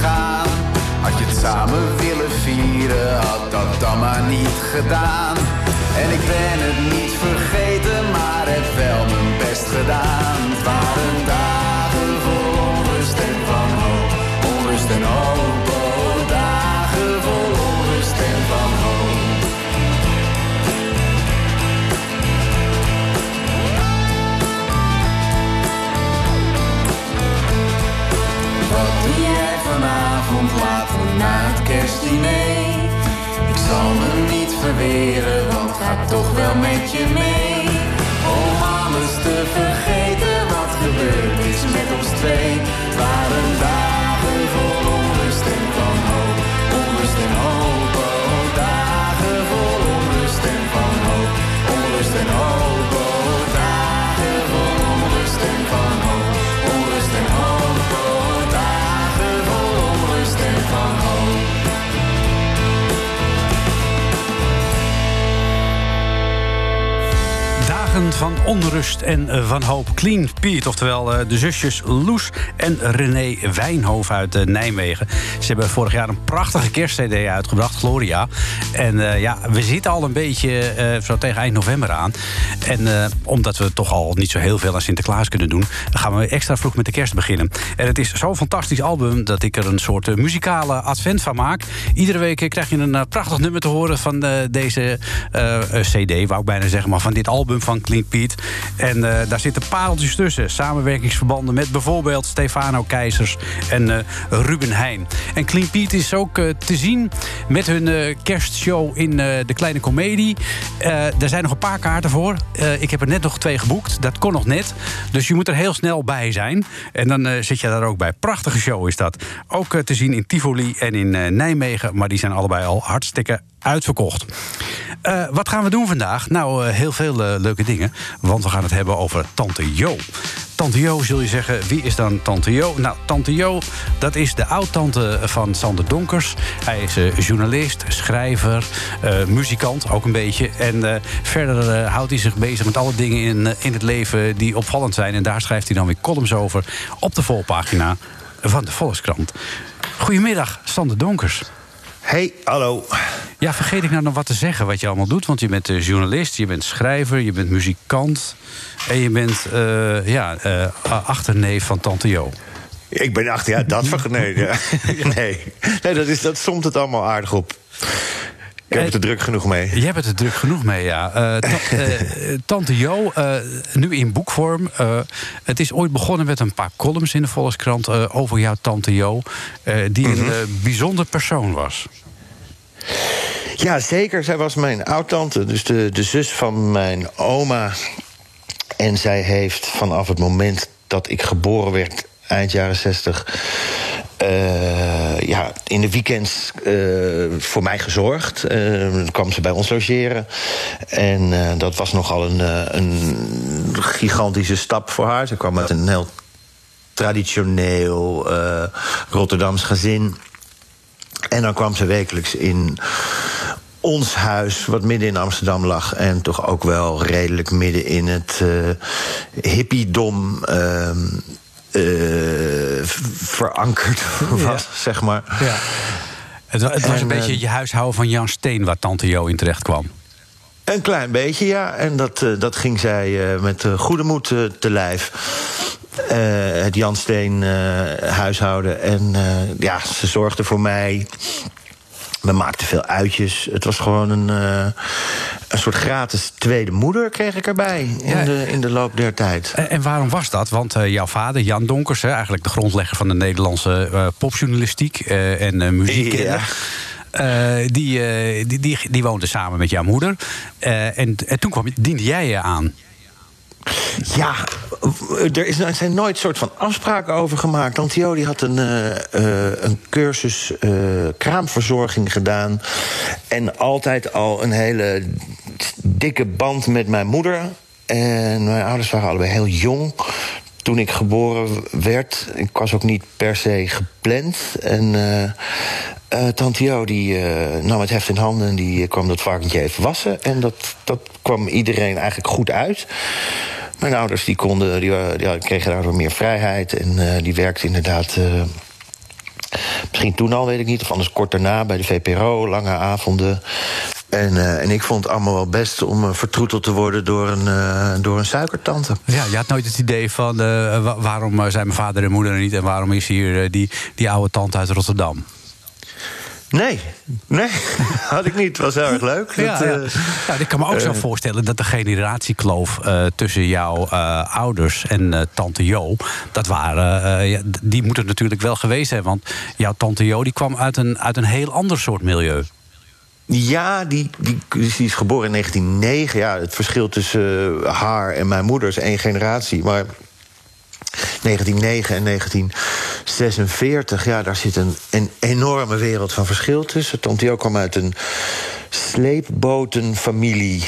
Had je het samen willen vieren, had dat dan maar niet gedaan. En ik ben het niet vergeten, maar heb wel mijn best gedaan. Het waren dagen vol onrust en van hoop, onrust en hoop. Vanavond later na het kerstdiner? Ik zal me niet verweren, want ga toch wel met je mee. Om alles te vergeten wat gebeurd is met ons twee. Waren dagen onrust van onrust en eh, van hoop. Clean Piet, oftewel eh, de zusjes Loes en René Wijnhoven uit eh, Nijmegen. Ze hebben vorig jaar een prachtige kerstcd uitgebracht, Gloria. En eh, ja, we zitten al een beetje eh, zo tegen eind november aan. En eh, omdat we toch al niet zo heel veel aan Sinterklaas kunnen doen... gaan we extra vroeg met de kerst beginnen. En het is zo'n fantastisch album dat ik er een soort eh, muzikale advent van maak. Iedere week eh, krijg je een eh, prachtig nummer te horen van eh, deze eh, eh, cd... wou ik bijna zeggen, maar van dit album van Clean Piet. En eh, daar zitten pareltjes tussen. Samenwerkingsverbanden met bijvoorbeeld Stefano Keizers en eh, Ruben Heijn. En Clean Piet is ook eh, te zien met hun kerstshow in de Kleine Comedie. Er zijn nog een paar kaarten voor. Ik heb er net nog twee geboekt. Dat kon nog net. Dus je moet er heel snel bij zijn. En dan zit je daar ook bij. Prachtige show is dat. Ook te zien in Tivoli en in Nijmegen. Maar die zijn allebei al hartstikke uitverkocht. Eh, wat gaan we doen vandaag? Nou, eh, heel veel eh, leuke dingen. Want we gaan het hebben over Tante Jo. Tante Jo, zul je zeggen, wie is dan Tante Jo? Nou, Tante Jo, dat is de oud-tante van Sander Donkers. Hij is journalist, schrijver, muzikant, ook een beetje. En verder houdt hij zich bezig met alle dingen in, in het leven die opvallend zijn. En daar schrijft hij dan weer columns over op de volpagina van de Volkskrant. Goedemiddag, Sander Donkers. Hey, hallo. Ja, vergeet ik nou nog wat te zeggen wat je allemaal doet? Want je bent eh, journalist, je bent schrijver, je bent muzikant... en je bent eh, ja, eh, achterneef van Tante Jo. Ik ben achter, ja, dat ja. nee. nee dat, is, dat somt het allemaal aardig op. Ik heb het er druk genoeg mee. Je hebt het er druk genoeg mee, ja. Eh, ta- eh, Tante Jo, eh, nu in boekvorm. het is ooit begonnen met een paar columns in de Volkskrant... over jouw Tante Jo, die een eh, bijzonder persoon was. Ja, zeker. Zij was mijn oud-tante, dus de, de zus van mijn oma. En zij heeft vanaf het moment dat ik geboren werd, eind jaren zestig... eh, ja, in de weekends eh, voor mij gezorgd. Eh, dan kwam ze bij ons logeren. En dat was nogal een, een gigantische stap voor haar. Ze kwam uit een heel traditioneel eh, Rotterdams gezin. En dan kwam ze wekelijks in ons huis, wat midden in Amsterdam lag... en toch ook wel redelijk midden in het eh hippiedom... ehm, eh, verankerd was, zeg maar. Ja. Het, het was En, een beetje eh, je huishouden van Jan Steen... waar Tante Jo in terecht kwam. Een klein beetje, ja. En dat, eh, dat ging zij met goede moed te lijf. Het Jan Steen huishouden. En ja, ze zorgde voor mij. We maakten veel uitjes. Het was gewoon een, uh, een soort gratis tweede moeder, kreeg ik erbij in, de, in de loop der tijd. En, en waarom was dat? Want uh, jouw vader, Jan Donkers, hè, eigenlijk de grondlegger van de Nederlandse uh, popjournalistiek en muziek. Ja. die, die, die, die woonde samen met jouw moeder. en, en toen kwam, diende jij je aan. Ja, er, is, zijn nooit soort van afspraken over gemaakt. Antio die had een, uh, uh, een cursus uh, kraamverzorging gedaan. En altijd al een hele dikke band met mijn moeder. En mijn ouders waren allebei heel jong toen ik geboren werd. Ik was ook niet per se gepland. En uh, Tante Jo die, uh, nam het heft in handen en die kwam dat varkentje even wassen. En dat, dat kwam iedereen eigenlijk goed uit. Mijn ouders die konden, die, die kregen daardoor meer vrijheid. En uh, die werkte inderdaad. Uh, misschien toen al, weet ik niet. Of anders kort daarna bij de VPRO, lange avonden. En, uh, en ik vond het allemaal wel best om vertroeteld te worden door een, uh, door een suikertante. Ja, je had nooit het idee van uh, waarom zijn mijn vader en moeder er niet... en waarom is hier die, die oude tante uit Rotterdam? Nee, nee, had ik niet. Het was heel erg leuk. Ja, dat, ja. Uh, ja, ik kan me ook uh, zo voorstellen dat de generatiekloof uh, tussen jouw ouders en tante Jo, dat waren, die moeten natuurlijk wel geweest zijn. Want jouw tante Jo die kwam uit een, uit een heel ander soort milieu. Ja, die, die, die is geboren in 1909. Ja, het verschil tussen haar en mijn moeder is één generatie. Maar 1909 en 1946, ja, daar zit een, een enorme wereld van verschil tussen. Tantio kwam uit een sleepbotenfamilie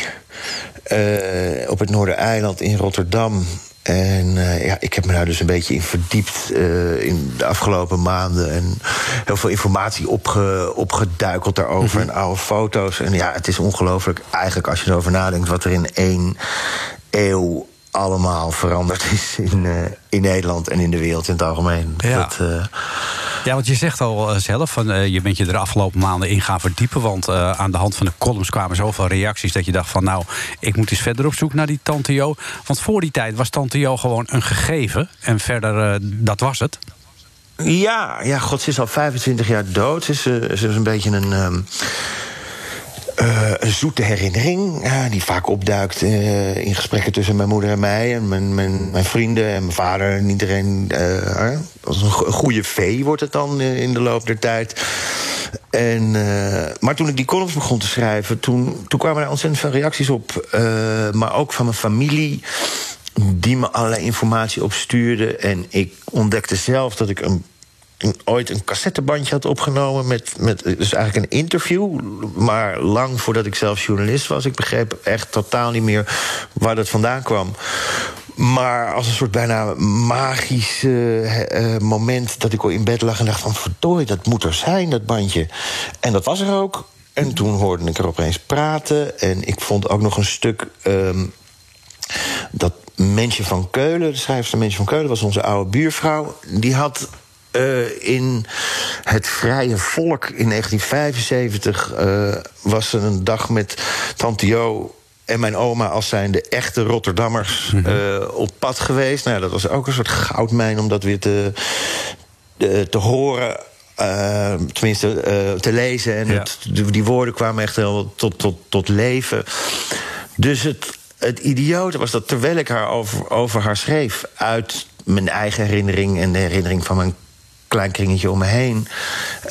uh, op het Noordereiland in Rotterdam. En uh, ja, ik heb me daar dus een beetje in verdiept uh, in de afgelopen maanden. En heel veel informatie opge, opgeduikeld daarover. Mm -hmm. En oude foto's. En ja, het is ongelooflijk eigenlijk als je erover nadenkt... wat er in één eeuw allemaal veranderd is in, uh, in Nederland en in de wereld in het algemeen. Ja. Dat, uh... ja, want je zegt al zelf, van, uh, je bent je er de afgelopen maanden in gaan verdiepen. Want aan de hand van de columns kwamen zoveel reacties dat je dacht van nou, ik moet eens verder op zoek naar die Tante Jo. Want voor die tijd was Tante Jo gewoon een gegeven. En verder, dat was het. Ja, ja, god, ze is al 25 jaar dood. Ze is, ze is een beetje een. Um... Uh, een zoete herinnering die vaak opduikt uh, in gesprekken tussen mijn moeder en mij... en mijn, mijn, vrienden en mijn vader en iedereen. als een, een goede vee wordt het dan in de loop der tijd. En, maar toen ik die columns begon te schrijven... toen, toen kwamen er ontzettend veel reacties op. maar ook van mijn familie die me allerlei informatie opstuurde. En ik ontdekte zelf dat ik een ooit een cassettebandje had opgenomen met, met dus eigenlijk een interview, maar lang voordat ik zelf journalist was. Ik begreep echt totaal niet meer waar dat vandaan kwam. Maar als een soort bijna magisch uh, uh, moment dat ik al in bed lag en dacht van verdorie, dat moet er zijn, dat bandje. En dat was er ook. En toen hoorde ik er opeens praten. En ik vond ook nog een stuk um, dat Mensje van Keulen, de schrijfster Mensje van Keulen, was onze oude buurvrouw. Die had uh, in het Vrije Volk in 1975 uh, was er een dag met Tante Jo en mijn oma als zijn de echte Rotterdammers mm -hmm. uh, op pad geweest. Nou, dat was ook een soort goudmijn om dat weer te, te, horen. Uh, tenminste, uh, te lezen. En Ja. het, die woorden kwamen echt heel tot, tot, tot leven. Dus het, het idiote was dat terwijl ik haar over, over haar schreef... uit mijn eigen herinnering en de herinnering van mijn klein kringetje om me heen...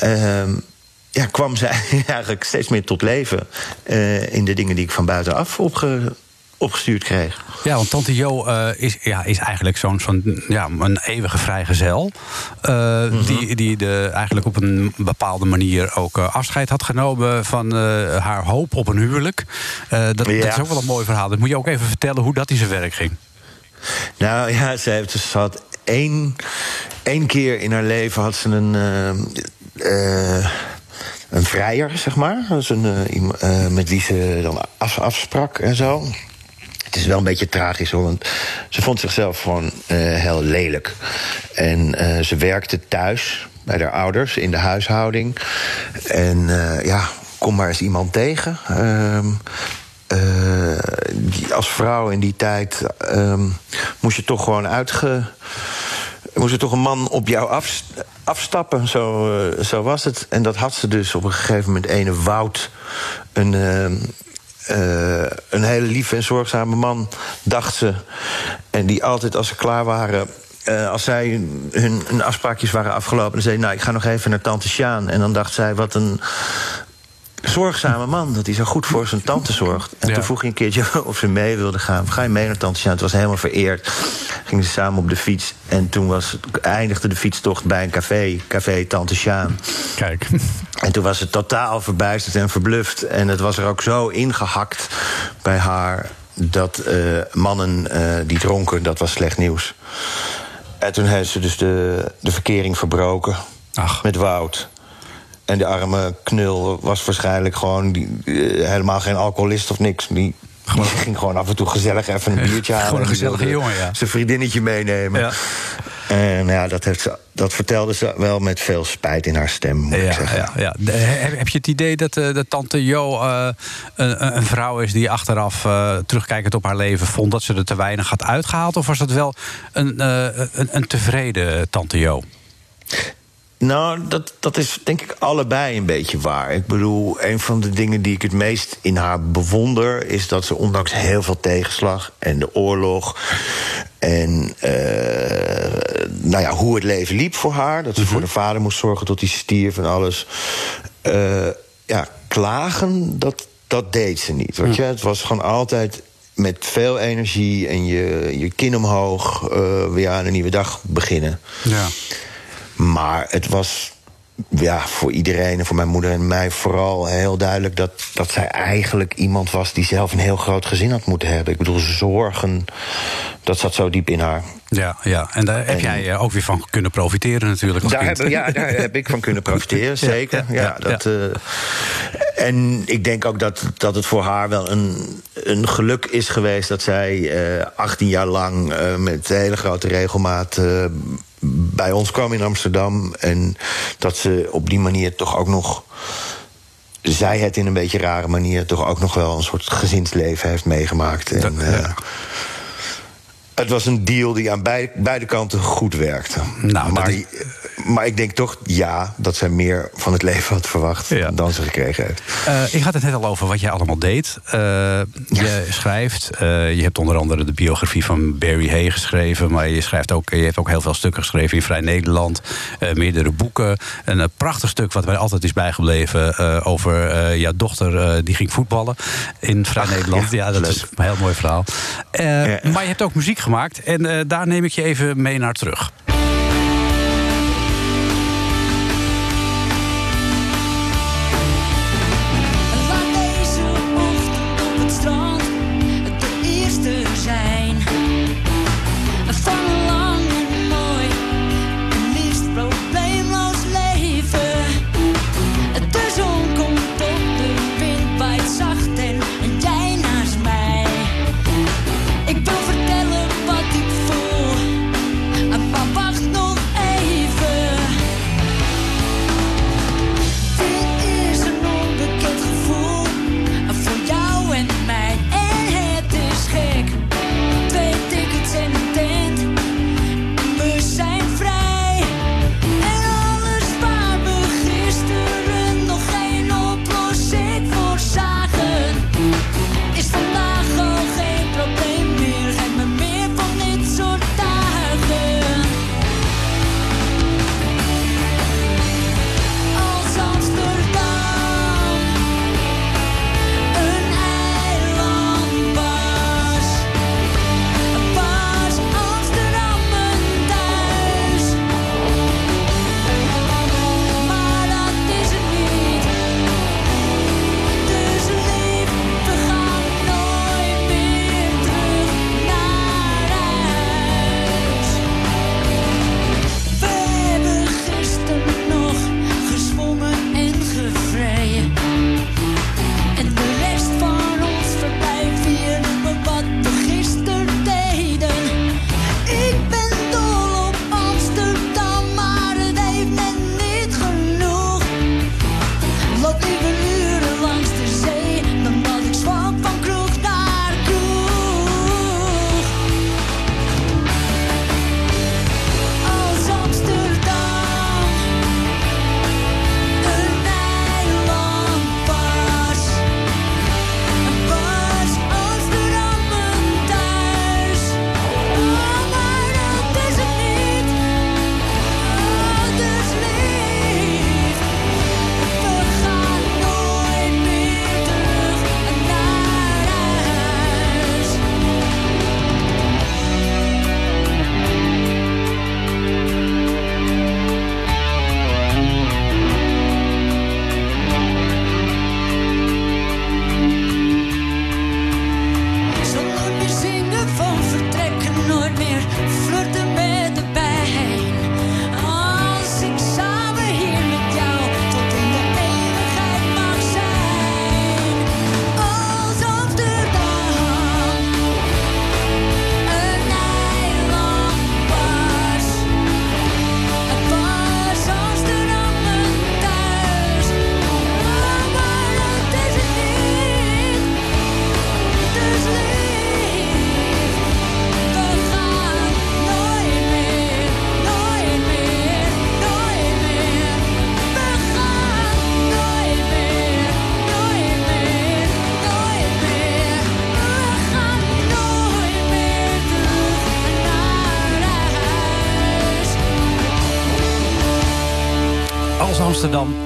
Uh, ja, kwam zij eigenlijk steeds meer tot leven... Uh, in de dingen die ik van buitenaf opge, opgestuurd kreeg. Ja, want Tante Jo uh, is, ja, is eigenlijk zo'n zo'n ja, een eeuwige vrijgezel. Uh, mm -hmm. Die, die de, eigenlijk op een bepaalde manier ook uh, afscheid had genomen van haar hoop op een huwelijk. Dat, ja. dat, is ook wel een mooi verhaal. Dat moet je ook even vertellen hoe dat in zijn werk ging. Nou ja, ze, heeft, ze had één, één keer in haar leven had ze een een vrijer, zeg maar. Dus een, uh, met wie ze dan af, afsprak en zo. Het is wel een beetje tragisch hoor, want ze vond zichzelf gewoon heel lelijk. En ze werkte thuis bij haar ouders in de huishouding. En ja, kom maar eens iemand tegen. Ehm, die, als vrouw in die tijd um, moest je toch gewoon uitge moest er toch een man op jou af, afstappen. Zo, eh, zo was het. En dat had ze dus op een gegeven moment. Ene Wout, een, eh, eh, een hele lieve en zorgzame man, dacht ze. En die altijd als ze klaar waren. eh, als zij hun, hun afspraakjes waren afgelopen, dan zei nou, ik ga nog even naar tante Sjaan. En dan dacht zij, wat een zorgzame man, dat hij zo goed voor zijn tante zorgt. En Ja. toen vroeg hij een keertje of ze mee wilde gaan. Ga je mee naar tante Sjaan? Het was helemaal vereerd. Gingen ze samen op de fiets. En toen was, eindigde de fietstocht bij een café, café Tante Sjaan. Kijk. En toen was ze totaal verbijsterd en verbluft. En het was er ook zo ingehakt bij haar... dat eh, mannen eh, die dronken, dat was slecht nieuws. En toen heeft ze dus de, de verkering verbroken Ach. met Wout. En de arme knul was waarschijnlijk gewoon die, eh, helemaal geen alcoholist of niks. Die, die ging gewoon af en toe gezellig even een biertje halen. Gewoon een En die gezellige jongen, ja. Zijn vriendinnetje meenemen. Ja. En ja, dat, heeft ze, dat vertelde ze wel met veel spijt in haar stem, moet ik zeggen. ja, ja. De- heb, je het idee dat, eh, dat tante Jo eh, een, een vrouw is die achteraf terugkijkend op haar leven vond dat ze er te weinig had uitgehaald? Of was dat wel een, een, een tevreden tante Jo? Nou, dat, dat is denk ik allebei een beetje waar. Ik bedoel, een van de dingen die ik het meest in haar bewonder... is dat ze ondanks heel veel tegenslag en de oorlog... en eh, nou ja, hoe het leven liep voor haar... dat ze voor de vader moest zorgen tot hij stierf en alles... eh, ja, klagen, dat, dat deed ze niet. Weet je? Het was gewoon altijd met veel energie en je, je kin omhoog... eh, weer aan een nieuwe dag beginnen. Ja. Maar het was ja, voor iedereen en voor mijn moeder en mij vooral heel duidelijk dat, dat zij eigenlijk iemand was die zelf een heel groot gezin had moeten hebben. Ik bedoel, zorgen, dat zat zo diep in haar. Ja, ja, en daar heb En- jij eh, ook weer van kunnen profiteren natuurlijk als Daar kind. heb, ja, daar heb ik van kunnen profiteren, zeker. ja, Ja, ja, dat, eh, en ik denk ook dat, dat het voor haar wel een, een geluk is geweest dat zij eh 18 jaar lang met hele grote regelmaat bij ons kwam in Amsterdam. En dat ze op die manier toch ook nog. Zij het in een beetje rare manier toch ook nog wel een soort gezinsleven heeft meegemaakt. En, eh, het was een deal die aan bij- beide kanten goed werkte. Nou, maar, maar ik denk toch, ja, dat zij meer van het leven had verwacht Ja. dan ze gekregen heeft. Eh, ik had het net al over wat jij allemaal deed. Eh, Je schrijft, eh, je hebt onder andere de biografie van Barry Hay geschreven... maar je, schrijft ook, je hebt ook heel veel stukken geschreven in Vrij Nederland. meerdere boeken. Een prachtig stuk wat mij altijd is bijgebleven... over jouw dochter die ging voetballen in Vrij Nederland. Ja, ja, dat leuk. is een heel mooi verhaal. Maar je hebt ook muziek gemaakt en daar neem ik je even mee naar terug.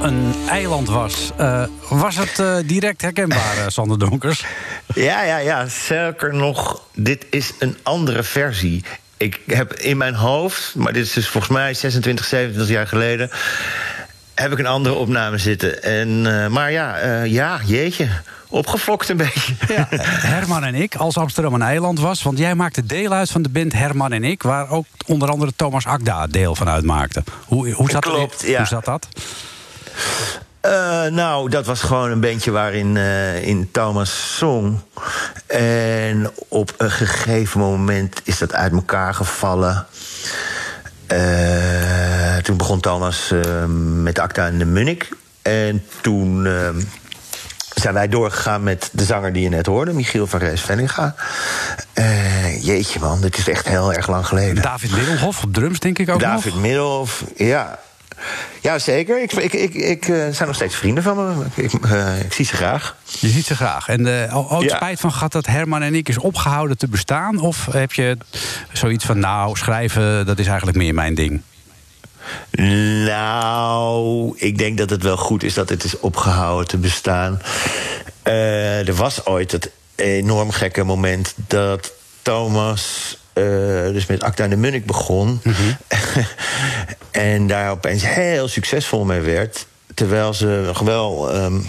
Een eiland was. Eh, was het eh, direct herkenbaar, uh, Sander Donkers? Ja, ja, ja. Zeker nog. Dit is een andere versie. Ik heb in mijn hoofd, maar dit is dus volgens mij 26, 27 jaar geleden. heb ik een andere opname zitten. En, maar ja, ja, jeetje opgefokt een beetje. Ja, Herman en ik, als Amsterdam een eiland was. Want jij maakte deel uit van de band Herman en ik... waar ook onder andere Thomas Akda deel van uitmaakte. Hoe, hoe, zat, Klopt, dat, ja. hoe zat dat? Uh, nou, dat was gewoon een bandje waarin uh, in Thomas zong. En op een gegeven moment is dat uit elkaar gevallen. Uh, toen begon Thomas met Acta en de Munnik. En toen zijn wij doorgegaan met de zanger die je net hoorde, Michiel van Rees Venninga. Uh, jeetje man, dit is echt heel erg lang geleden. David Middelhof op drums, denk ik ook David nog? Middelhof, ja. Ja, zeker. Ik, ik, ik, ik uh, zijn nog steeds vrienden van me. Ik, uh, ik, zie ze graag. Je ziet ze graag. En uh, ooit Ja. spijt van gehad dat Herman en ik is opgehouden te bestaan? Of heb je zoiets van, nou, schrijven, dat is eigenlijk meer mijn ding? Nou, ik denk dat het wel goed is dat het is opgehouden te bestaan. Uh, er was ooit het enorm gekke moment dat Thomas dus met Acta en de Munnik begon. Mhm. en daar opeens heel succesvol mee werd. Terwijl ze nog wel um,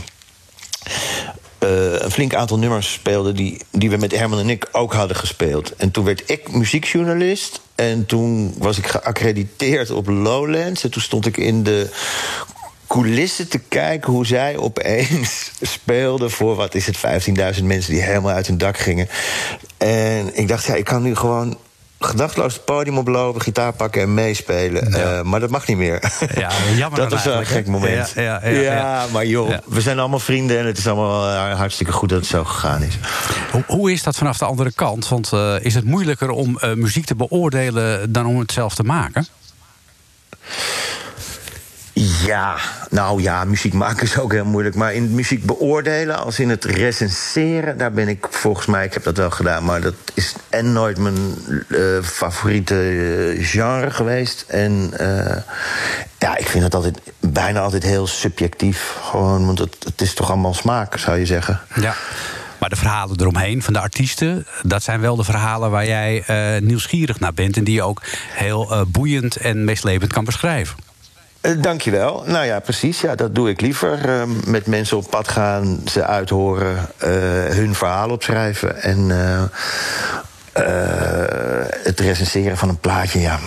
uh, een flink aantal nummers speelden die, die we met Herman en ik ook hadden gespeeld. En toen werd ik muziekjournalist. En toen was ik geaccrediteerd op Lowlands. En toen stond ik in de coulissen te kijken hoe zij opeens speelden voor wat is het, 15.000 mensen die helemaal uit hun dak gingen. En ik dacht, ja, ik kan nu gewoon gedachteloos het podium oplopen, gitaar pakken en meespelen. Ja. Uh, maar dat mag niet meer. Ja, jammer dat was wel een gek moment. Ja, ja, ja, ja maar joh, we zijn allemaal vrienden en het is allemaal uh, hartstikke goed dat het zo gegaan is. Hoe, hoe is dat vanaf de andere kant? Want uh, is het moeilijker om muziek te beoordelen dan om het zelf te maken? Ja, nou ja, muziek maken is ook heel moeilijk. Maar in muziek beoordelen, als in het recenseren, daar ben ik volgens mij, ik heb dat wel gedaan, maar dat is en nooit mijn uh, favoriete uh, genre geweest. En uh, ja, ik vind het altijd bijna altijd heel subjectief. Gewoon, want het, het is toch allemaal smaak, zou je zeggen. Ja. Maar de verhalen eromheen van de artiesten, dat zijn wel de verhalen waar jij nieuwsgierig naar bent en die je ook heel boeiend en meeslepend kan beschrijven. Uh, dankjewel. Nou ja, precies. Ja, dat doe ik liever. Uh, met mensen op pad gaan, ze uithoren, uh, hun verhaal opschrijven. En het recenseren van een plaatje, ja.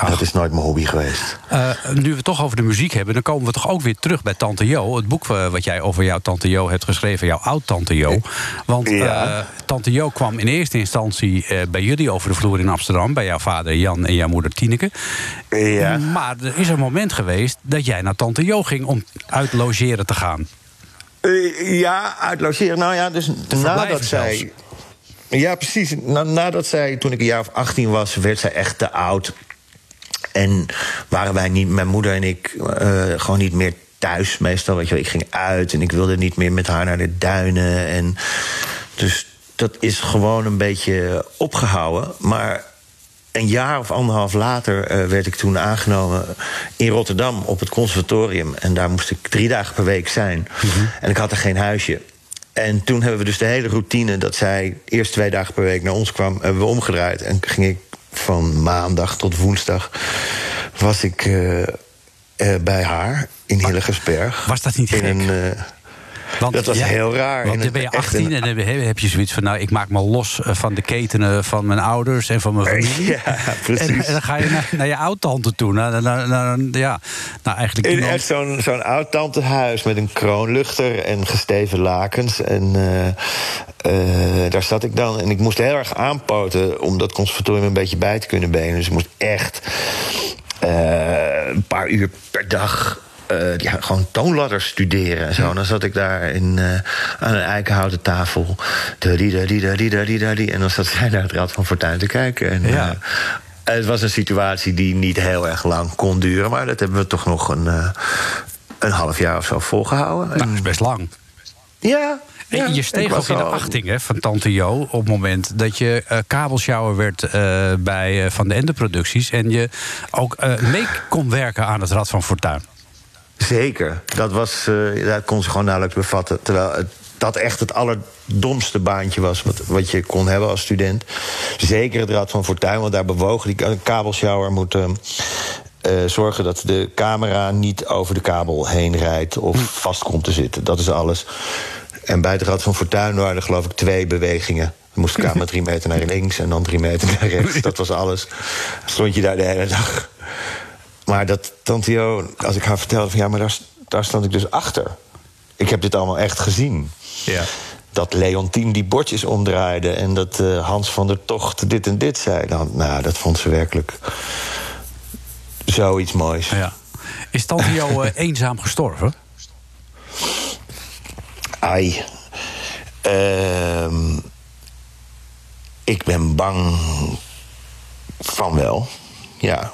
Ach. Dat is nooit mijn hobby geweest. Uh, nu we het toch over de muziek hebben, dan komen we toch ook weer terug bij Tante Jo. Het boek uh, wat jij over jouw Tante Jo hebt geschreven, jouw oud-Tante Jo. Want ja. uh, Tante Jo kwam in eerste instantie bij jullie over de vloer in Amsterdam, bij jouw vader Jan en jouw moeder Tineke. Ja. Maar er is een moment geweest dat jij naar Tante Jo ging om uit logeren te gaan. ja, uit logeren. Nou ja, dus nadat zij. Ja, precies. Na, nadat zij, toen ik een jaar of 18 was, werd zij echt te oud. En waren wij niet, mijn moeder en ik, uh, gewoon niet meer thuis meestal. Weet je wel, ik ging uit en ik wilde niet meer met haar naar de duinen. En dus dat is gewoon een beetje opgehouden. Maar een jaar of anderhalf later uh, werd ik toen aangenomen in Rotterdam op het conservatorium. En daar moest ik drie dagen per week zijn. Mm -hmm. En ik had er geen huisje. En toen hebben we dus de hele routine dat zij eerst twee dagen per week naar ons kwam, hebben we omgedraaid. En ging ik van maandag tot woensdag was ik uh, uh, bij haar in Hillegersberg. Was dat niet gek? In een, uh, want, dat was ja, heel raar. Want dan ben je 18 een, en dan heb je zoiets van... nou, ik maak me los van de ketenen van mijn ouders en van mijn familie. Ja, precies. En, dan ga je naar, naar je oud-tante toe. Naar, naar, naar, ja, nou, eigenlijk in iemand... echt zo'n zo'n oud-tantehuis met een kroonluchter en gesteven lakens. En daar zat ik dan. En ik moest heel erg aanpoten om dat conservatorium een beetje bij te kunnen benen. Dus ik moest echt een paar uur per dag uh, ja, gewoon toonladders studeren en zo. En dan zat ik daar in, uh, aan een eikenhouten tafel. En dan zat zij naar het Rad van Fortuin te kijken. En, ja. uh, het was een situatie die niet heel erg lang kon duren... maar dat hebben we toch nog een, een half jaar of zo volgehouden. Nou, dat is best lang. Ja, je steeg ook in de achting hè, van Tante Jo op het moment dat je uh, kabelsjouwer werd uh, bij uh, Van de Ende Producties. En je ook mee kon werken aan het Rad van Fortuin. Zeker. Dat, was, eh, dat kon ze gewoon nauwelijks bevatten. Terwijl het, dat echt het allerdomste baantje was wat, wat je kon hebben als student. Zeker het Rad van Fortuin, want daar bewogen die kabelshower moet. eh, eh, zorgen dat de camera niet over de kabel heen rijdt of vast komt te zitten. Dat is alles. En bij het Rad van Fortuin waren er geloof ik twee bewegingen. Dan moest de camera drie meter naar links en dan drie meter naar rechts. Dat was alles. Stond je daar de hele dag. Maar dat Tante Jo, als ik haar vertelde van ja, maar daar, daar stond ik dus achter. Ik heb dit allemaal echt gezien. Ja. Dat Leontien die bordjes omdraaide en dat eh, Hans van der Tocht dit en dit zei. Dan, nou, dat vond ze werkelijk zoiets moois. ja. Is Tante Jo eh, eenzaam gestorven? Ai. Ehm, ik ben bang van wel. Ja.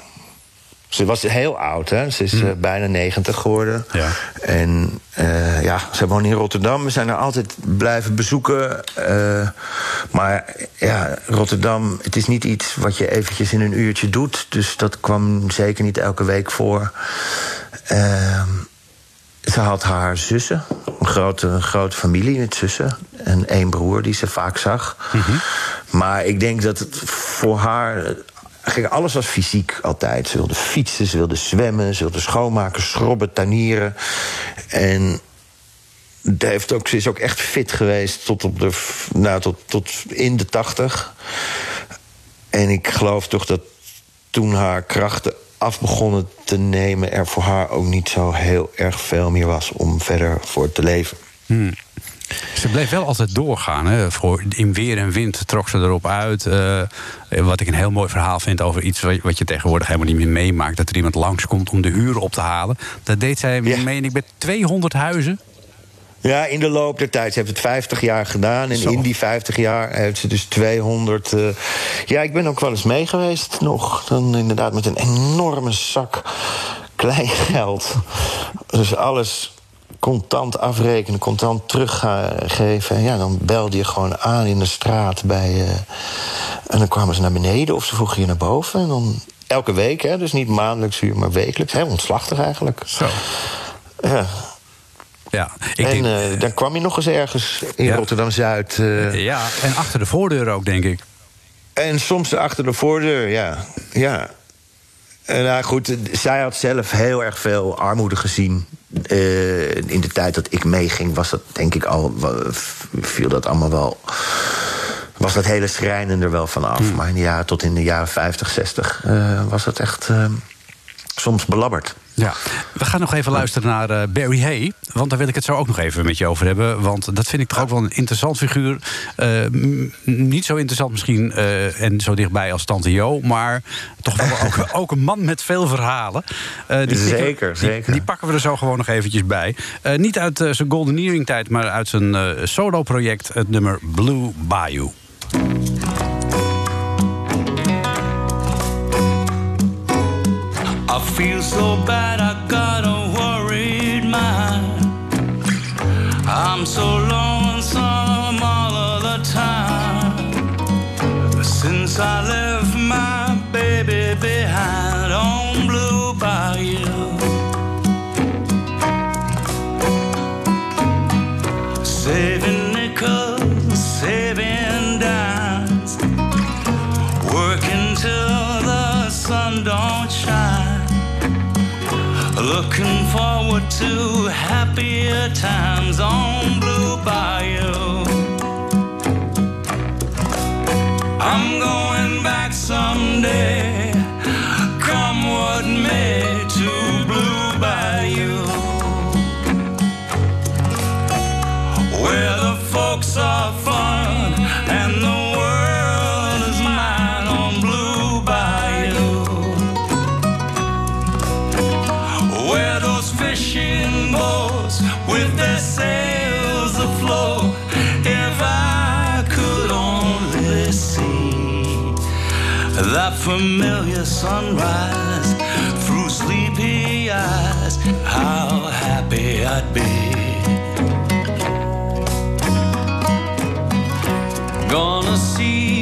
Ze was heel oud, hè. Ze is eh, bijna 90 geworden. Ja. En eh, ja, ze woont in Rotterdam. We zijn haar altijd blijven bezoeken. Eh, maar ja, Rotterdam, het is niet iets wat je eventjes in een uurtje doet. Dus dat kwam zeker niet elke week voor. Ehm ze had haar zussen, een grote, een grote familie met zussen. En één broer die ze vaak zag. Maar ik denk dat het voor haar. Eigenlijk alles was fysiek altijd. Ze wilde fietsen, ze wilde zwemmen, ze wilde schoonmaken, schrobben, tuinieren. En heeft ook, ze is ook echt fit geweest tot, op de, nou, tot, tot in de tachtig. En ik geloof toch dat toen haar krachten af begonnen te nemen... er voor haar ook niet zo heel erg veel meer was om verder voor te leven. Ze bleef wel altijd doorgaan. Hè? Voor, in weer en wind trok ze erop uit. Eh, wat ik een heel mooi verhaal vind over iets wat, je tegenwoordig helemaal niet meer meemaakt. Dat er iemand langskomt om de huur op te halen. Dat deed zij, Ja. meen ik, met 200 huizen. Ja, in de loop der tijd. Ze heeft het 50 jaar gedaan. En Zo. in die 50 jaar heeft ze dus 200. eh, Ja, ik ben ook wel eens mee geweest nog. Dan inderdaad met een enorme zak kleingeld. Dus alles contant afrekenen, contant teruggeven. En ja, dan belde je gewoon aan in de straat bij. eh, en dan kwamen ze naar beneden of ze vroegen je naar boven. En dan elke week, hè, dus niet maandelijks huur, maar wekelijks. Heel ontslachtig eigenlijk. Zo. Ja. Ja, ik en denk, eh, dan kwam je nog eens ergens in Ja. Rotterdam-Zuid. eh, ja, en achter de voordeur ook, denk ik. En soms achter de voordeur, ja. ja. En nou goed, zij had zelf heel erg veel armoede gezien. Eh, in de tijd dat ik meeging, was dat denk ik al. viel dat allemaal wel. Was dat hele schrijnen er wel van af. Maar in de jaren, tot in de jaren 50, 60 eh, was dat echt eh, soms belabberd. Ja, we gaan nog even luisteren naar eh, Barry Hay. Want daar wil ik het zo ook nog even met je over hebben. Want dat vind ik toch ook wel een interessant figuur. Eh, niet zo interessant misschien eh, en zo dichtbij als Tante Jo. Maar toch wel ook, ook een man met veel verhalen. Die, Zeker, die, zeker. Die pakken we er zo gewoon nog eventjes bij. Niet uit zijn Goldeneering tijd, maar uit zijn solo-project. Het nummer Blue Bayou. Feel so bad, I got a worried mind. I'm so lonesome all of the time. Since I left forward to happier times on Blue Bayou. I'm going back someday, familiar sunrise through sleepy eyes, how happy I'd be. Gonna see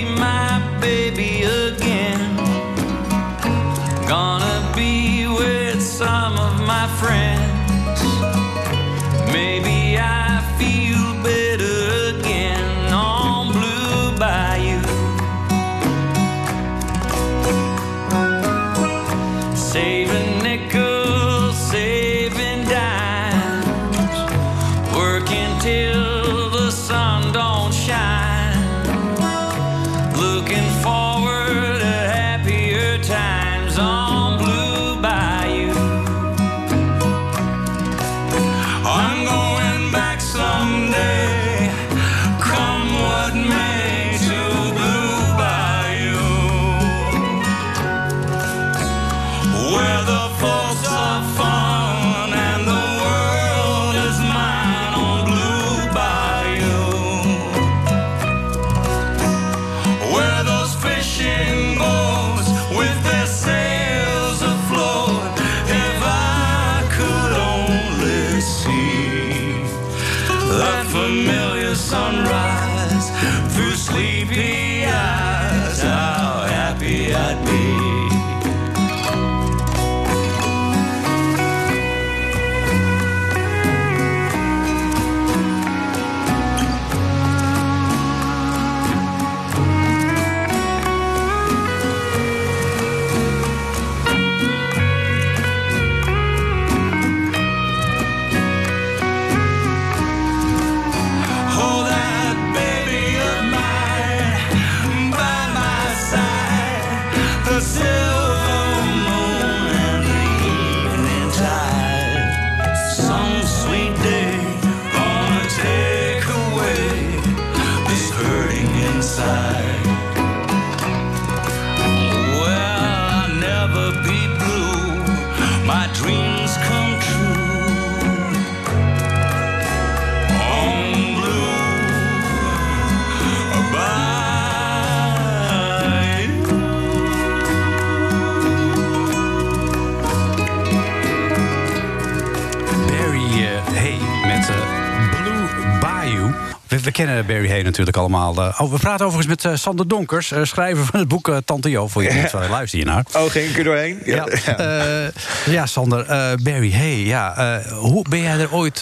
kennen Barry Hay natuurlijk allemaal. eh. oh, we praten overigens met eh, Sander Donkers, eh, schrijver van het boek Tante Jo. Voor je niet luister je naar. Oh, ging ik er doorheen? Ja, ja. ja Sander, Barry Hay. Ja, hoe ben jij er ooit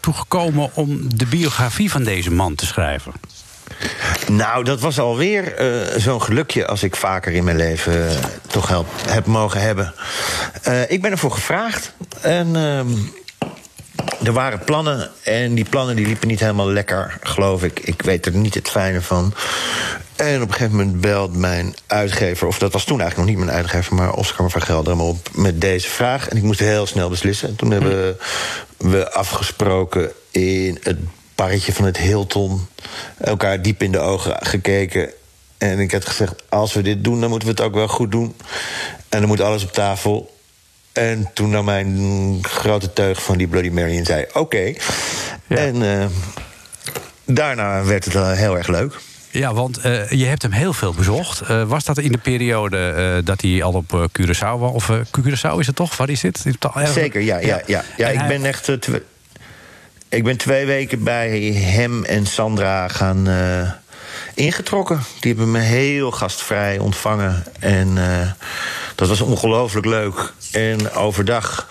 toe gekomen om de biografie van deze man te schrijven? Nou, dat was alweer eh zo'n gelukje als ik vaker in mijn leven toch help, heb mogen hebben. Ik ben ervoor gevraagd. En ehm, er waren plannen. En die plannen die liepen niet helemaal lekker, geloof ik. Ik weet er niet het fijne van. En op een gegeven moment belt mijn uitgever... of dat was toen eigenlijk nog niet mijn uitgever... maar Oscar van Gelder me op met deze vraag. En ik moest heel snel beslissen. En toen hebben we afgesproken in het barretje van het Hilton... elkaar diep in de ogen gekeken... En ik had gezegd, als we dit doen, dan moeten we het ook wel goed doen. En dan moet alles op tafel. En toen nam mijn grote teug van die Bloody Mary en zei... oké. En eh, daarna werd het wel heel erg leuk. Ja, want eh, je hebt hem heel veel bezocht. Eh, was dat in de periode eh, dat hij al op eh, Curaçao was? Of eh, Curaçao is het toch, waar hij zit? Zeker, ja. ja, ja. ja ik hij- ben echt... eh, ik ben twee weken bij hem en Sandra gaan eh, ingetrokken. Die hebben me heel gastvrij ontvangen. En eh, dat was ongelooflijk leuk. En overdag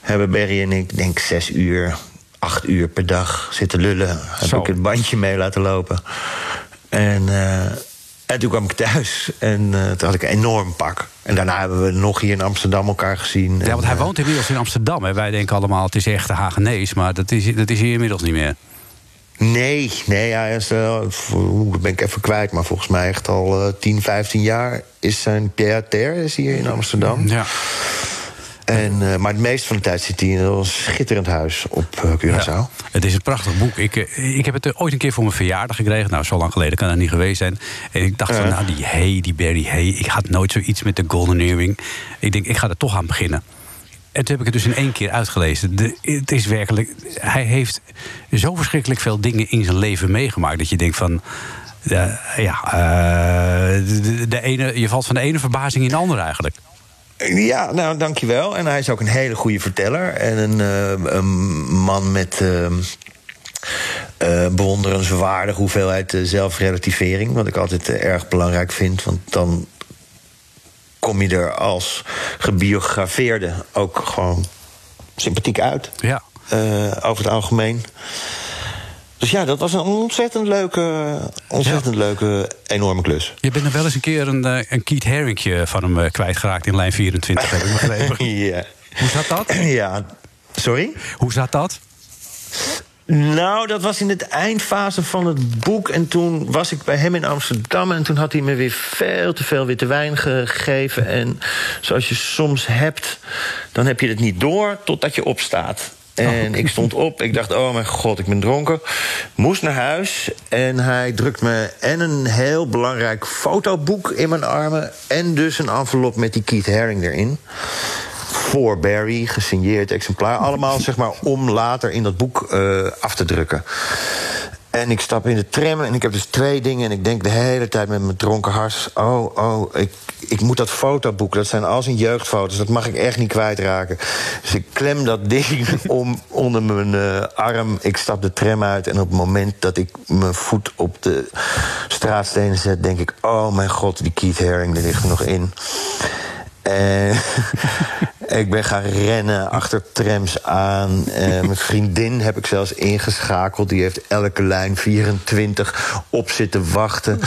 hebben Berry en ik, denk zes uur, acht uur per dag zitten lullen. Heb Zo. ik het bandje mee laten lopen. En, eh, en toen kwam ik thuis en eh, toen had ik een enorm pak. En daarna hebben we nog hier in Amsterdam elkaar gezien. Ja, want hij eh, woont inmiddels in Amsterdam. Hè. Wij denken allemaal, het is echt de Hagenees. Maar dat is, dat is hier inmiddels niet meer. Nee, nee, hij is, oeh, dat ben ik even kwijt, maar volgens mij echt al eh 10, 15 jaar is zijn pied-à-terre is hier in Amsterdam. Ja. En, eh, maar het meeste van de tijd zit hij in een schitterend huis op eh, Curaçao. Ja. Het is een prachtig boek. Ik, ik heb het ooit een keer voor mijn verjaardag gekregen. Nou, zo lang geleden kan dat niet geweest zijn. En ik dacht van, Ja. nou, die Hey, die Barry Hey... ik had nooit zoiets met de Golden Earring. Ik denk, ik ga er toch aan beginnen. En toen heb ik het dus in één keer uitgelezen. De, het is werkelijk... Hij heeft zo verschrikkelijk veel dingen in zijn leven meegemaakt... dat je denkt van... ja, eh, de, ene, je valt van de ene verbazing in de andere eigenlijk. Ja, nou, dankjewel. En hij is ook een hele goede verteller. En een, eh, een man met eh, eh, bewonderenswaardige hoeveelheid zelfrelativering. Wat ik altijd erg belangrijk vind. Want dan kom je er als gebiografeerde ook gewoon sympathiek uit. Ja. eh, over het algemeen. Dus ja, dat was een ontzettend leuke, ontzettend leuke, enorme klus. Je bent er wel eens een keer een, eh, een Keith Haringje van hem eh, kwijtgeraakt in lijn 24, heb ik begrepen. ja. Hoe zat dat? ja. Sorry? Hoe zat dat? Nou, dat was in het eindfase van het boek. En toen was ik bij hem in Amsterdam. En toen had hij me weer veel te veel witte wijn gegeven. En zoals je soms hebt, dan heb je het niet door totdat je opstaat. En ik stond op, ik dacht, oh mijn god, ik ben dronken. Moest naar huis en hij drukt me en een heel belangrijk fotoboek in mijn armen... en dus een envelop met die Keith Haring erin voor Barry, gesigneerd exemplaar. Allemaal zeg maar om later in dat boek eh, af te drukken. En ik stap in de tram en ik heb dus twee dingen... en ik denk de hele tijd met mijn dronken hart... oh, oh, ik, ik moet dat fotoboek, dat zijn al zijn jeugdfoto's... dat mag ik echt niet kwijtraken. Dus ik klem dat ding om onder mijn eh, arm. Ik stap de tram uit en op het moment dat ik mijn voet op de straatstenen zet... denk ik, oh mijn god, die Keith Haring, die ligt er nog in. En ik ben gaan rennen achter trams aan. Eh, mijn vriendin heb ik zelfs ingeschakeld. Die heeft elke lijn 24 op zitten wachten.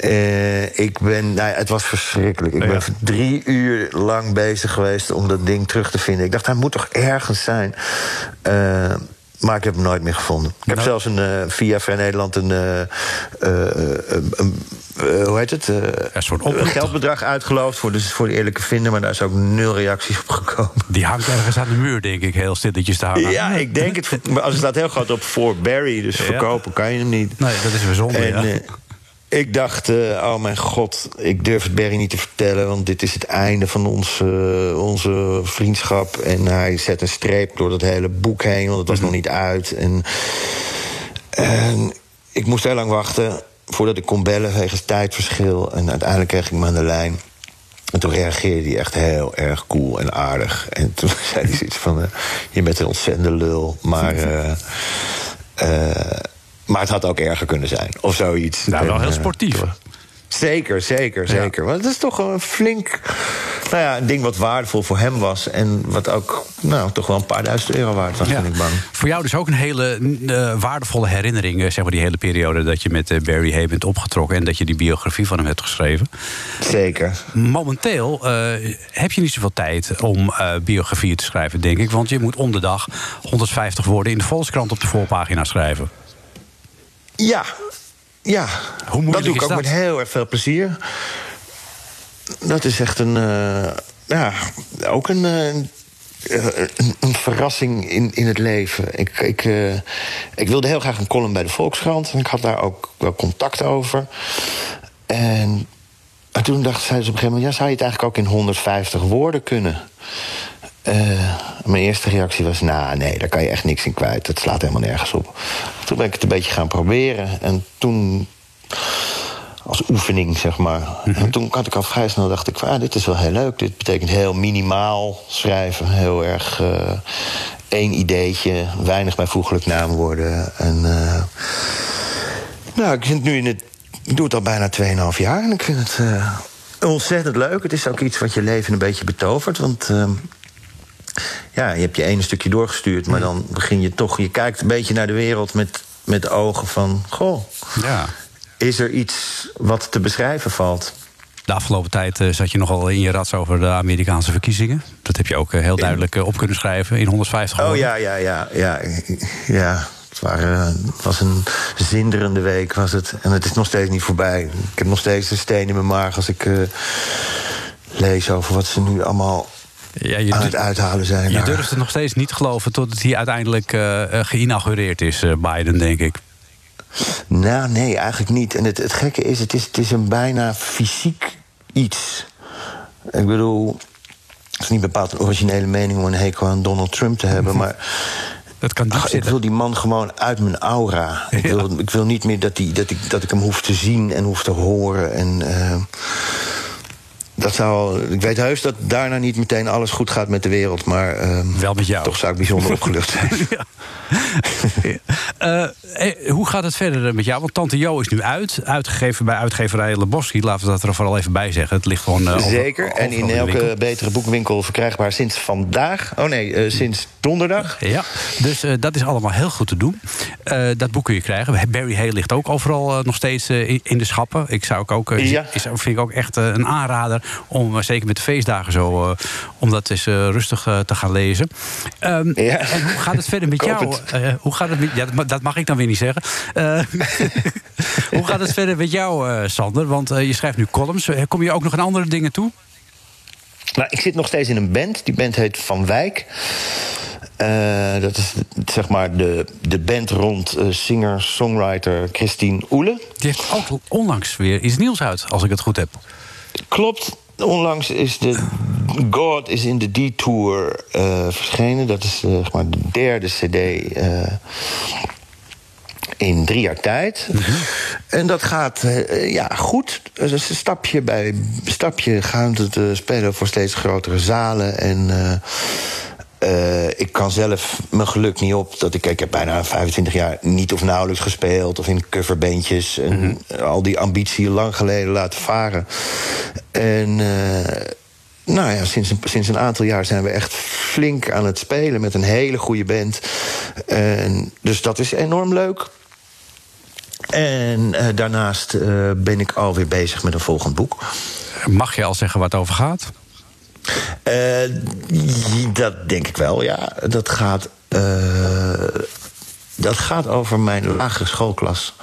Eh, ik ben, nou ja, het was verschrikkelijk. Ik ben drie uur lang bezig geweest om dat ding terug te vinden. Ik dacht, hij moet toch ergens zijn. Eh, maar ik heb hem nooit meer gevonden. Ik heb zelfs een, eh, via Vrij Nederland een, eh, hoe heet het? Een soort oproep. geldbedrag uitgeloofd voor de, voor de eerlijke vinder, maar daar is ook nul reacties op gekomen. Die hangt ergens aan de muur, denk ik, heel stilletjes te hangen. Ja, ik denk het. Maar als het staat heel groot op voor Barry, dus verkopen kan je hem niet. Nee, dat is weer zonde, En, ja. Ik dacht, eh, oh mijn god, ik durf het Barry niet te vertellen... want dit is het einde van ons, eh, onze vriendschap. En hij zet een streep door dat hele boek heen, want het was nog niet uit. En, en ik moest heel lang wachten voordat ik kon bellen wegens tijdverschil. En uiteindelijk kreeg ik hem aan de lijn. En toen reageerde hij echt heel erg cool en aardig. En toen zei hij zoiets van... eh, je bent een ontzettende lul, maar... eh, maar het had ook erger kunnen zijn, of zoiets. Nou, wel heel eh, sportief. Zeker, zeker, zeker. Want het is toch een flink... Nou ja, een ding wat waardevol voor hem was... en wat ook nou, toch wel een paar duizend euro waard was, Ja. ben ik bang. Voor jou dus ook een hele eh, waardevolle herinnering, eh, zeg maar die hele periode dat je met Barry Hay bent opgetrokken en dat je die biografie van hem hebt geschreven. Zeker. Momenteel heb je niet zoveel tijd om biografieën te schrijven, denk ik. Want je moet om de dag 150 woorden in de Volkskrant op de voorpagina schrijven. Ja, ja. Hoe dat doe ik ook dat? met heel erg veel plezier. Dat is echt een... eh, ja, ook een... eh, een, een verrassing in, in het leven. Ik, ik, eh, ik wilde heel graag een column bij de Volkskrant. En ik had daar ook wel contact over. En, en toen dacht zij dus op een gegeven moment... Ja, zou je het eigenlijk ook in 150 woorden kunnen? Eh, mijn eerste reactie was, nou nee, daar kan je echt niks in kwijt. Dat slaat helemaal nergens op. Toen ben ik het een beetje gaan proberen. En toen, als oefening, zeg maar. En toen had ik al vrij snel, dacht ik, van, ah, dit is wel heel leuk. Dit betekent heel minimaal schrijven. Heel erg eh, één ideetje, weinig bijvoeglijk naamwoorden. En eh, nou, ik het nu in het... Ik doe het al bijna 2,5 jaar en ik vind het ontzettend leuk. Het is ook iets wat je leven een beetje betovert. Want ehm, ja, je hebt je ene stukje doorgestuurd, maar dan begin je toch... Je kijkt een beetje naar de wereld met, met ogen van... Goh, Ja. is er iets wat te beschrijven valt? De afgelopen tijd eh, zat je nogal in je rats over de Amerikaanse verkiezingen. Dat heb je ook eh, heel duidelijk eh, op kunnen schrijven in 150 Oh ja, ja, ja, ja. ja. Het, waren, het was een zinderende week, was het. En het is nog steeds niet voorbij. Ik heb nog steeds een steen in mijn maag als ik lees over wat ze nu allemaal Ja, je, aan het uithalen zijn. je daar. durft het nog steeds niet geloven tot hij uiteindelijk eh, geïnaugureerd is, eh, Biden, denk ik. Nou, nee, eigenlijk niet. En het, het gekke is het, is, het is een bijna fysiek iets. Ik bedoel, het is niet bepaald een originele mening om een hekel aan Donald Trump te hebben, maar. Dat kan Ach, ik wil die man gewoon uit mijn aura. Ik, wil, ik wil niet meer dat, die, dat, ik, dat ik hem hoef te zien en hoef te horen. En, dat zou, ik weet heus dat daarna niet meteen alles goed gaat met de wereld. Maar eh, Wel met jou. toch zou ik bijzonder opgelucht zijn. Ja. Eh, eh, hoe gaat het verder met jou? Want Tante Jo is nu uit. Uitgegeven bij uitgeverij Lebowski. Laten we dat er vooral even bij zeggen. Het ligt gewoon... eh, over- Zeker. En in elke betere boekwinkel verkrijgbaar sinds vandaag. Oh nee, sinds donderdag. Ja, dus dat is allemaal heel goed te doen. Dat boek kun je krijgen. Barry Hay ligt ook overal nog steeds in, de schappen. Ik zou ook, ook, Ja. is, vind ik ook echt een aanrader om, zeker met de feestdagen zo, om dat eens rustig te gaan lezen. Ehm, Ja. En hoe gaat het verder met jou? Het. Eh, hoe gaat het met, ja, dat ma- dat mag ik dan weer niet zeggen. Eh, hoe gaat het verder met jou, eh, Sander? Want eh, je schrijft nu columns. Eh, Kom je ook nog aan andere dingen toe? Nou, ik zit nog steeds in een band. Die band heet Van Wijk. Eh, dat is zeg maar de, de band rond eh, singer-songwriter Christine Oele. Die heeft ook onlangs weer iets nieuws uit, als ik het goed heb. Klopt. Onlangs is de God is in the Detour eh verschenen. Dat is eh, zeg maar de derde CD eh, in drie jaar tijd. En dat gaat ja, goed. Dus een stapje bij stapje gaan eh, spelen voor steeds grotere zalen. En eh, ik kan zelf mijn geluk niet op. Dat ik, ik heb bijna 25 jaar niet of nauwelijks gespeeld. Of in coverbandjes. En al die ambitie lang geleden laten varen. En eh, nou ja, sinds een, sinds een aantal jaar zijn we echt flink aan het spelen. Met een hele goede band. En, dus dat is enorm leuk. En eh, daarnaast ben ik alweer bezig met een volgend boek. Mag je al zeggen waar het over gaat? Eh, dat denk ik wel, ja. Dat gaat, eh, dat gaat over mijn lagere schoolklas.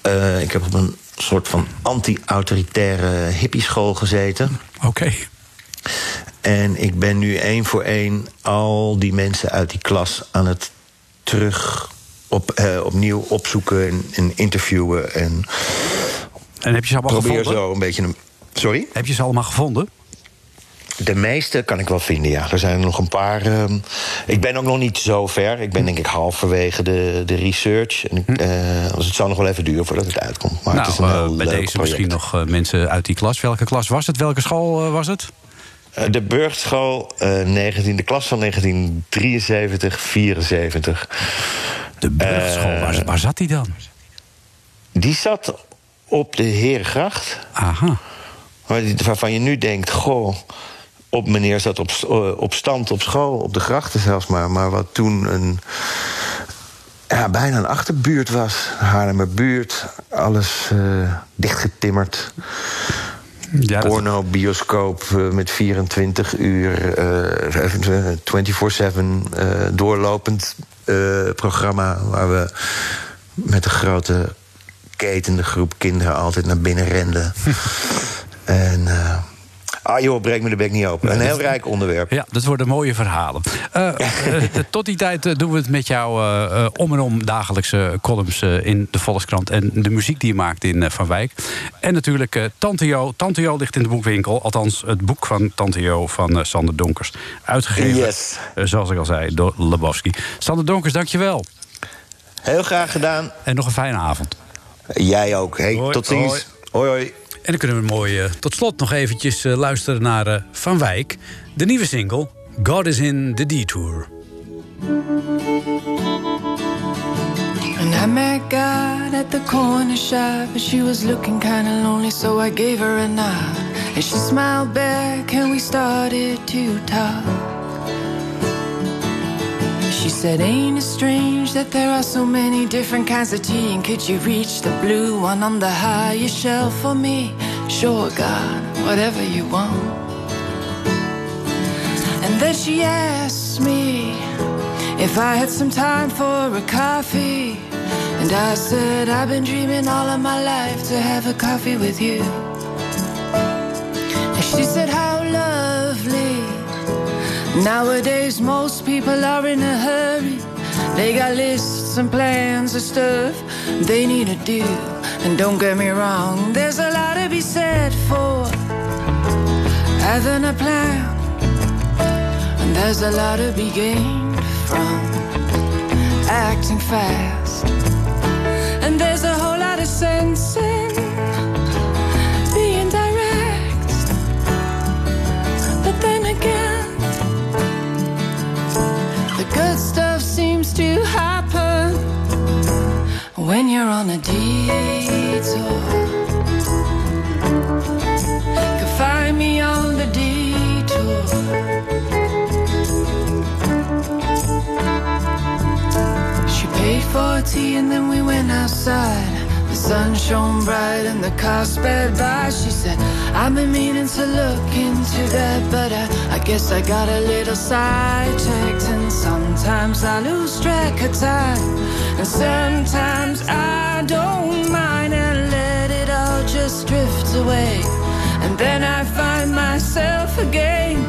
Eh, ik heb op een soort van anti-autoritaire hippieschool gezeten. Oké. En ik ben nu één voor één al die mensen uit die klas aan het terug op, opnieuw opzoeken en, en interviewen. En En heb je ze allemaal probeer gevonden? zo een beetje een. Sorry? Heb je ze allemaal gevonden? De meeste kan ik wel vinden, ja. Er zijn er nog een paar. ehm, ik ben ook nog niet zo ver. Ik ben denk ik halverwege de, de research. En ik, eh, dus het zal nog wel even duren voordat het uitkomt. Maar nou, het is een eh, heel bij leuk deze project. misschien nog eh, mensen uit die klas. Welke klas was het? Welke school was het? De Burgschool, eh 19, de klas van 1973, 74. De burgerschool. Eh, waar, waar zat die dan? Die zat op de Herengracht. Aha. Waarvan je nu denkt, goh, op meneer zat op, eh, op stand op school, op de grachten zelfs maar. Maar wat toen een, ja, bijna een achterbuurt was. Haarlemmerbuurt, alles eh, dichtgetimmerd. Ja, Porno, bioscoop eh, met 24 uur, eh, 24-7 eh, doorlopend programma... waar we met een grote ketende groep kinderen altijd naar binnen renden. en... ah joh, breek me de bek niet open. Een heel rijk onderwerp. Ja, dat worden mooie verhalen. Eh, eh, tot die tijd eh, doen we het met jou om en om dagelijkse columns in de Volkskrant. En de muziek die je maakt in Van Wijk. En natuurlijk eh, Tante Jo. Tante Jo ligt in de boekwinkel. Althans, het boek van Tante Jo van Sander Donkers. Uitgegeven, Yes. zoals ik al zei, door Lebowski. Sander Donkers, dankjewel. Heel graag gedaan. En nog een fijne avond. Jij ook. Hey, Hoi, tot ziens. hoi. hoi. hoi. En dan kunnen we mooi eh, tot slot nog eventjes eh, luisteren naar eh, Van Wijk. De nieuwe single, God is in the Detour. And I met God at the corner shop, and she was looking kinda lonely, so I gave her a nod. And she smiled back, and we started to talk. She said, Ain't it strange that there are so many different kinds of tea? And could you reach the blue one on the highest shelf for me? Sure, God, whatever you want. And then she asked me if I had some time for a coffee. And I said, I've been dreaming all of my life to have a coffee with you. And she said, How lovely. Nowadays, most people are in a hurry. They got lists and plans and stuff they need to do. And don't get me wrong, there's a lot to be said for having a plan. And there's a lot to be gained from acting fast. And there's a whole lot of sense to happen when you're on a detour. Could find me on the detour. She paid for tea and then we went outside. The sun shone bright and the car sped by. She said, I've been meaning to look into that, but I, I guess I got a little sidetracked. Sometimes I lose track of time, and sometimes I don't mind and let it all just drift away. And then I find myself again.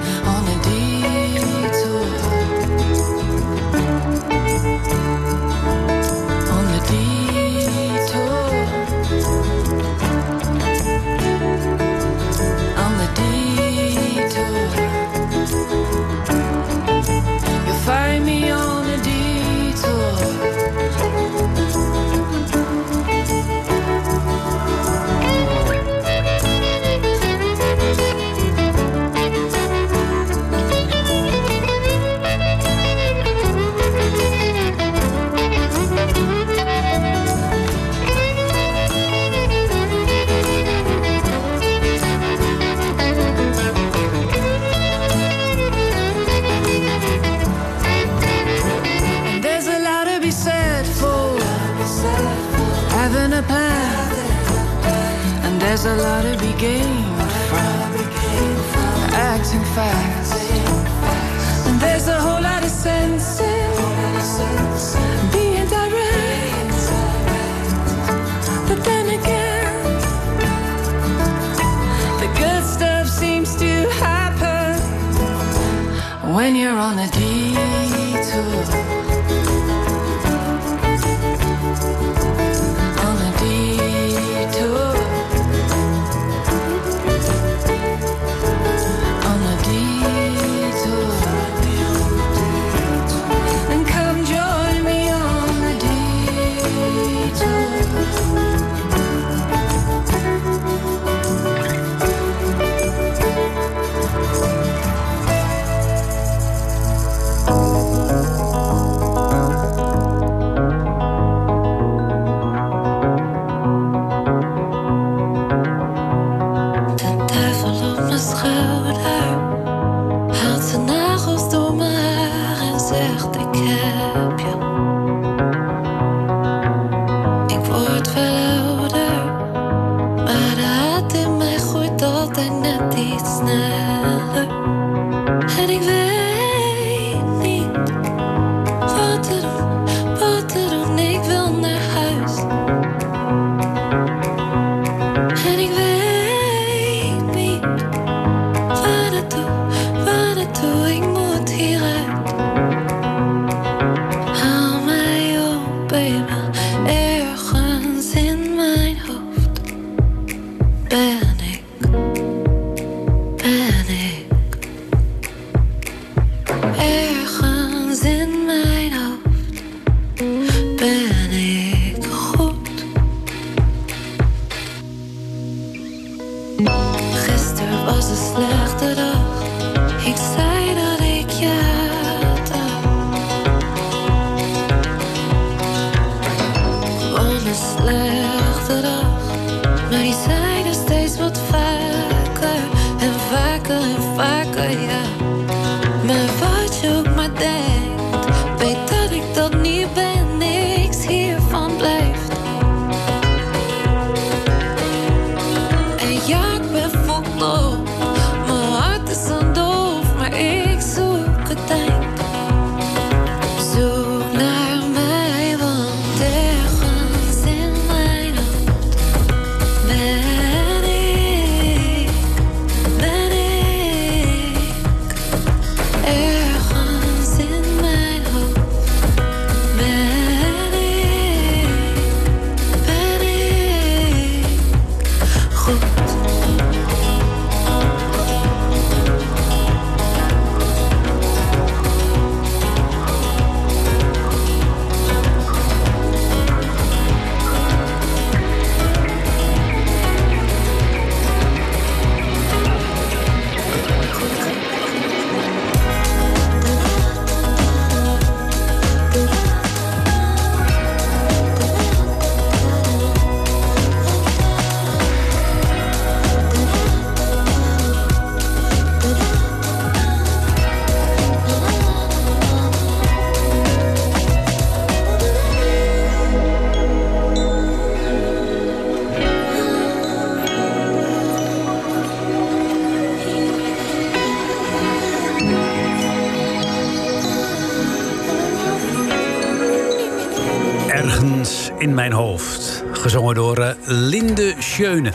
door eh, Linde Schöne.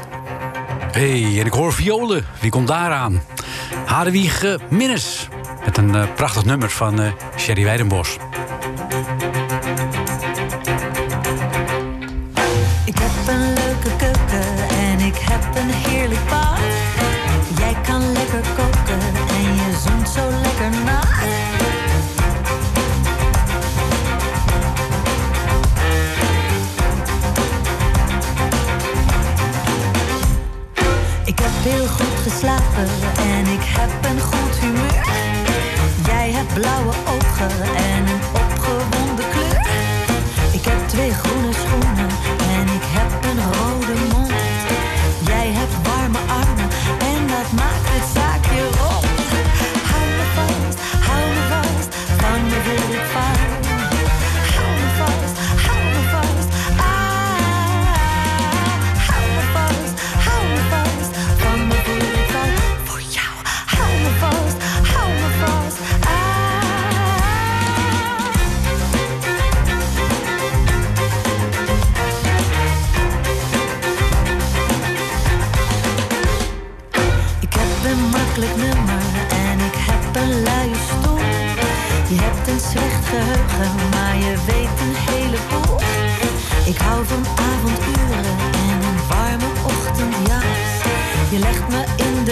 Hé, hey, en ik hoor violen. Wie komt daaraan? aan? Minnes. Met een eh, prachtig nummer van eh, Sherry Weidenbos. en ik heb een goed humeur. Jij hebt blauwe ogen en een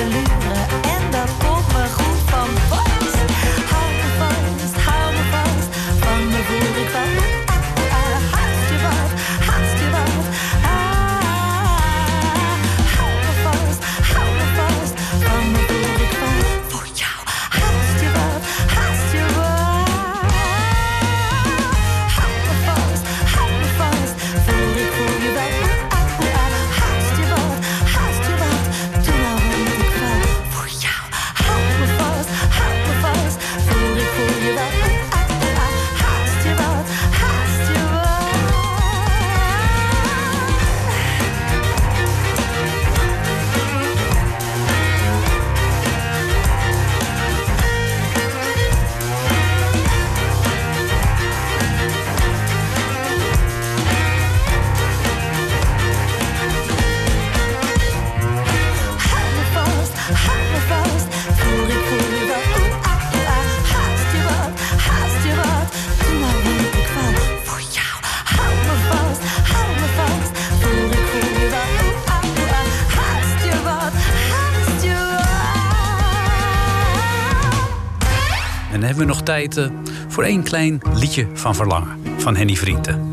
to lose. Eh, voor één klein liedje van verlangen van Henny Vrienden.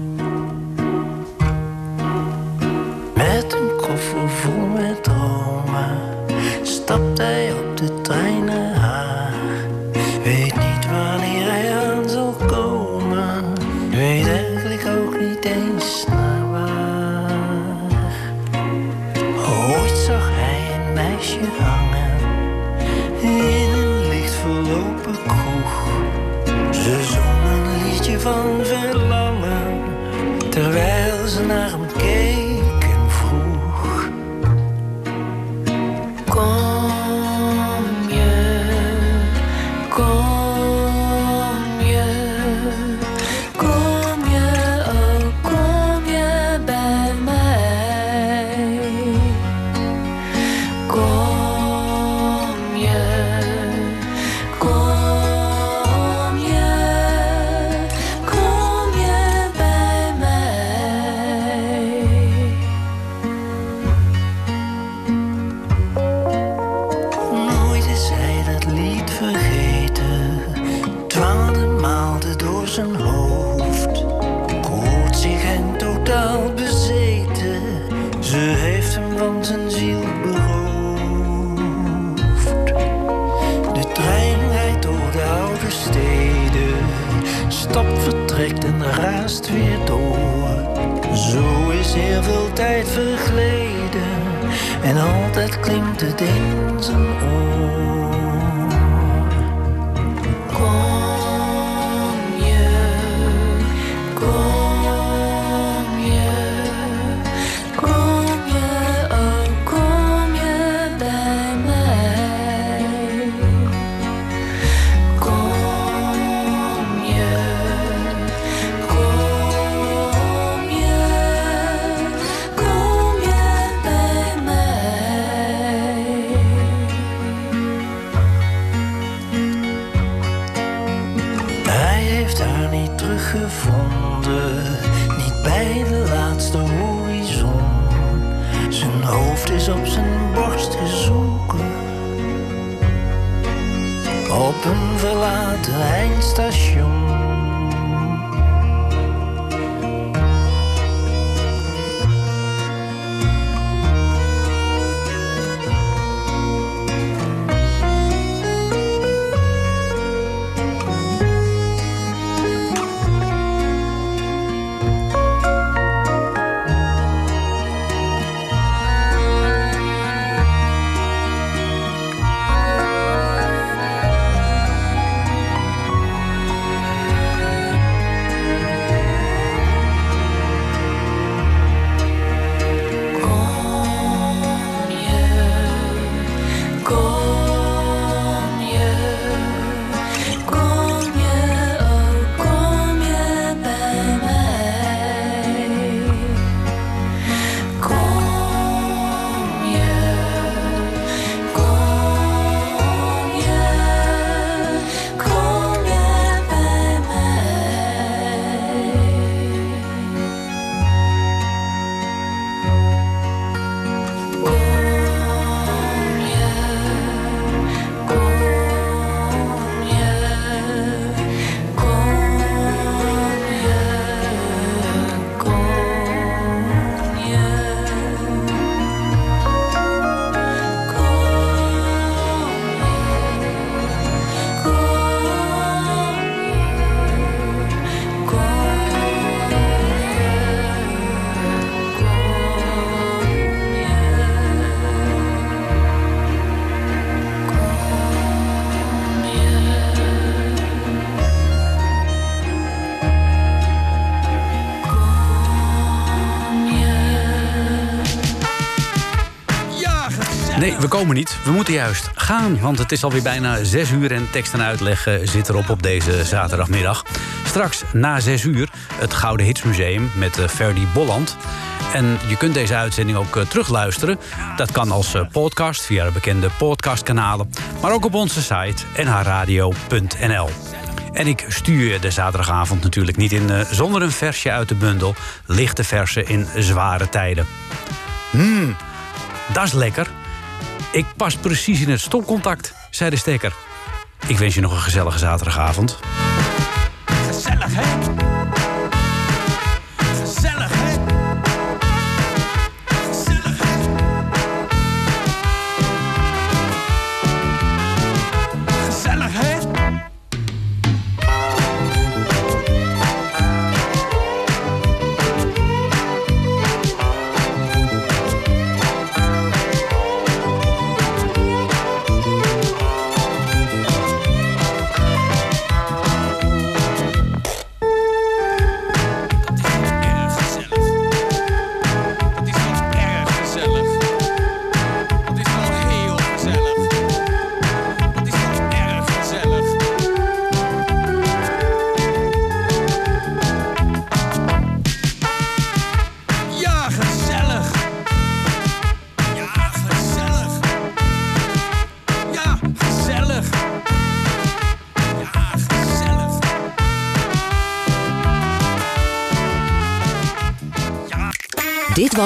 Komen niet. We moeten juist gaan, want het is alweer bijna 6 uur... en tekst en uitleg eh, zit erop op deze zaterdagmiddag. Straks na 6 uur het Gouden Hitsmuseum met eh, Ferdy Bolland. En je kunt deze uitzending ook eh, terugluisteren. Dat kan als podcast via de bekende podcastkanalen... maar ook op onze site nhradio.nl. En ik stuur de zaterdagavond natuurlijk niet in zonder een versje uit de bundel. Lichte versen in zware tijden. Mmm, dat is lekker. Ik pas precies in het stopcontact, zei de stekker. Ik wens je nog een gezellige zaterdagavond. Gezellig, hè?